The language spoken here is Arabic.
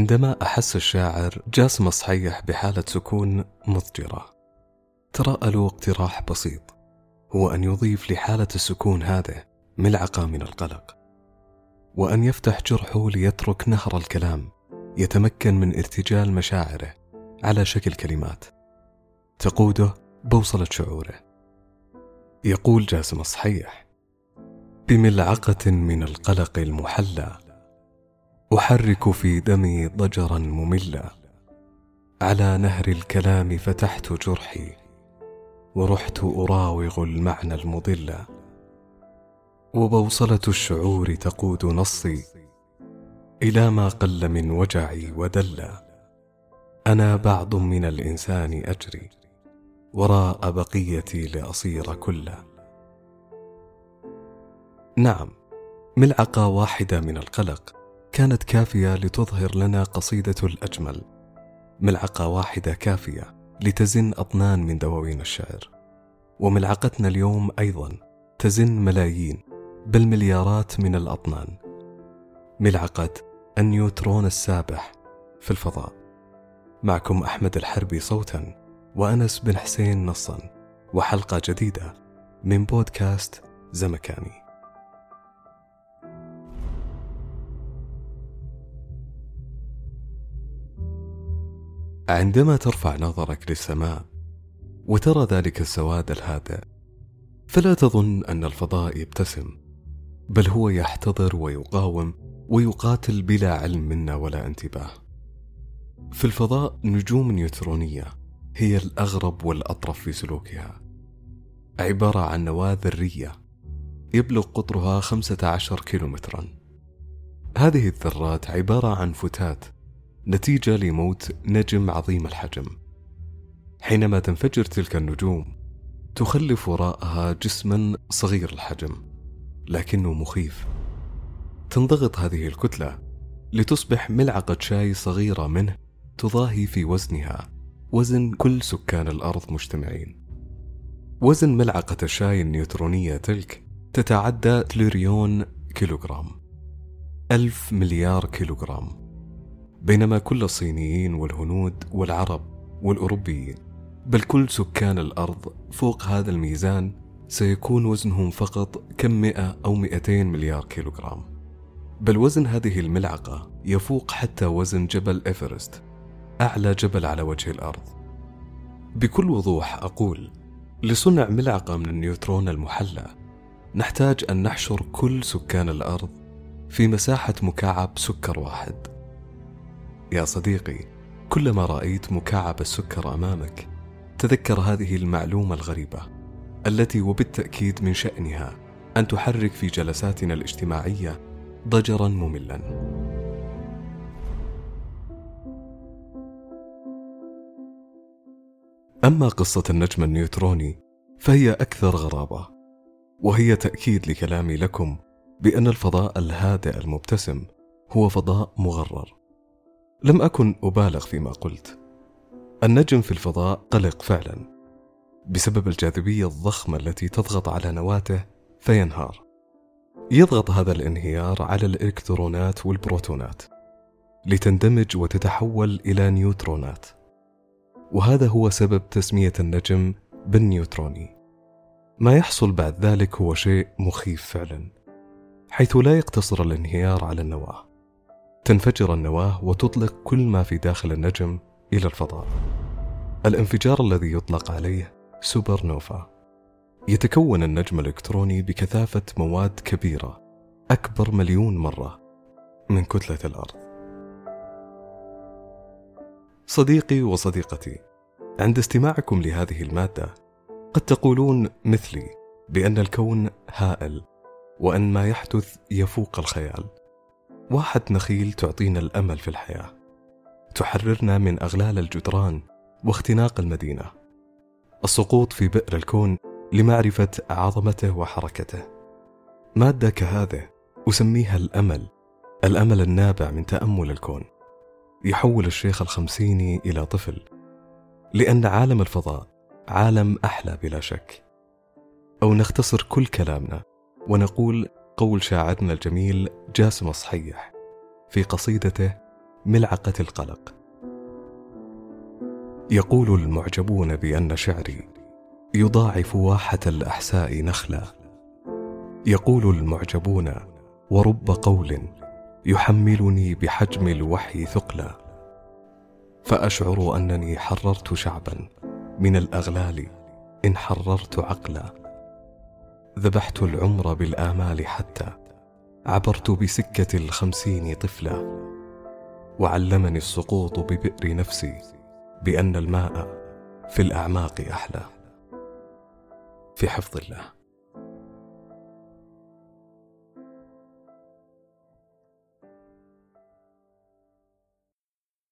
عندما أحس الشاعر جاسم الصحيح بحالة سكون مضجرة ترأى له اقتراح بسيط هو أن يضيف لحالة السكون هذه ملعقة من القلق وأن يفتح جرحه ليترك نهر الكلام يتمكن من ارتجال مشاعره على شكل كلمات. تقوده بوصلة شعوره. يقول جاسم الصحيح بملعقة من القلق المحلى أحرك في دمي ضجرا مملا. على نهر الكلام فتحت جرحي ورحت أراوغ المعنى المضل وبوصلة الشعور تقود نصي إلى ما قل من وجعي ودلّ أنا بعض من الإنسان أجري وراء بقيتي لأصير كلا. نعم ملعقة واحدة من القلق. كانت كافية لتظهر لنا قصيدة الأجمل. ملعقة واحدة كافية لتزن أطنان من دواوين الشعر. وملعقتنا اليوم أيضا تزن ملايين بل مليارات من الأطنان. ملعقة النيوترون السابح في الفضاء. معكم أحمد الحربي صوتا وأنس بن حسين نصا. وحلقة جديدة من بودكاست زمكاني عندما ترفع نظرك للسماء وترى ذلك السواد الهادئ فلا تظن أن الفضاء يبتسم بل هو يحتضر ويقاوم ويقاتل بلا علم منا ولا انتباه. في الفضاء نجوم نيوترونية هي الأغرب والأطرف في سلوكها عبارة عن نواة ذرية يبلغ قطرها 15 كيلومترا. هذه الذرات عبارة عن فتات نتيجة لموت نجم عظيم الحجم. حينما تنفجر تلك النجوم تخلف وراءها جسما صغير الحجم لكنه مخيف. تنضغط هذه الكتلة لتصبح ملعقة شاي صغيرة منه تضاهي في وزنها وزن كل سكان الأرض مجتمعين. وزن ملعقة الشاي النيوترونية تلك تتعدى تريليون كيلوغرام ألف مليار كيلوغرام. بينما كل الصينيين والهنود والعرب والأوروبيين بل كل سكان الأرض فوق هذا الميزان سيكون وزنهم فقط كم مئة أو مئتين مليار كيلوغرام. بل وزن هذه الملعقة يفوق حتى وزن جبل إيفرست أعلى جبل على وجه الأرض. بكل وضوح أقول لصنع ملعقة من النيوترون المحلى نحتاج أن نحشر كل سكان الأرض في مساحة مكعب سكر واحد. يا صديقي كلما رأيت مكعب السكر أمامك تذكر هذه المعلومة الغريبة التي وبالتأكيد من شأنها أن تحرك في جلساتنا الاجتماعية ضجرا مملا. أما قصة النجم النيوتروني فهي أكثر غرابة وهي تأكيد لكلامي لكم بأن الفضاء الهادئ المبتسم هو فضاء مغرر. لم أكن أبالغ فيما قلت. النجم في الفضاء قلق فعلا. بسبب الجاذبية الضخمة التي تضغط على نواته فينهار. يضغط هذا الانهيار على الإلكترونات والبروتونات لتندمج وتتحول إلى نيوترونات. وهذا هو سبب تسمية النجم بالنيوتروني. ما يحصل بعد ذلك هو شيء مخيف فعلا حيث لا يقتصر الانهيار على النواة. تنفجر النواة وتطلق كل ما في داخل النجم إلى الفضاء. الانفجار الذي يطلق عليه سوبر نوفا. يتكون النجم الإلكتروني بكثافة مواد كبيرة أكبر مليون مرة من كتلة الأرض. صديقي وصديقتي عند استماعكم لهذه المادة قد تقولون مثلي بأن الكون هائل وأن ما يحدث يفوق الخيال. واحد نخيل تعطينا الأمل في الحياة. تحررنا من أغلال الجدران واختناق المدينة. السقوط في بئر الكون لمعرفة عظمته وحركته. مادة كهذه أسميها الأمل الأمل النابع من تأمل الكون. يحول الشيخ الخمسيني إلى طفل لأن عالم الفضاء عالم أحلى بلا شك. أو نختصر كل كلامنا ونقول قول شاعرنا الجميل جاسم الصحيح في قصيدته ملعقة القلق. يقول المعجبون بأن شعري يضاعف واحة الأحساء نخلا. يقول المعجبون ورب قول يحملني بحجم الوحي ثقلا. فأشعر أنني حررت شعبا من الأغلال إن حررت عقلا. ذبحت العمر بالآمال حتى عبرت بسكة الخمسين طفلا وعلمني السقوط ببئر نفسي بأن الماء في الأعماق أحلى. في حفظ الله.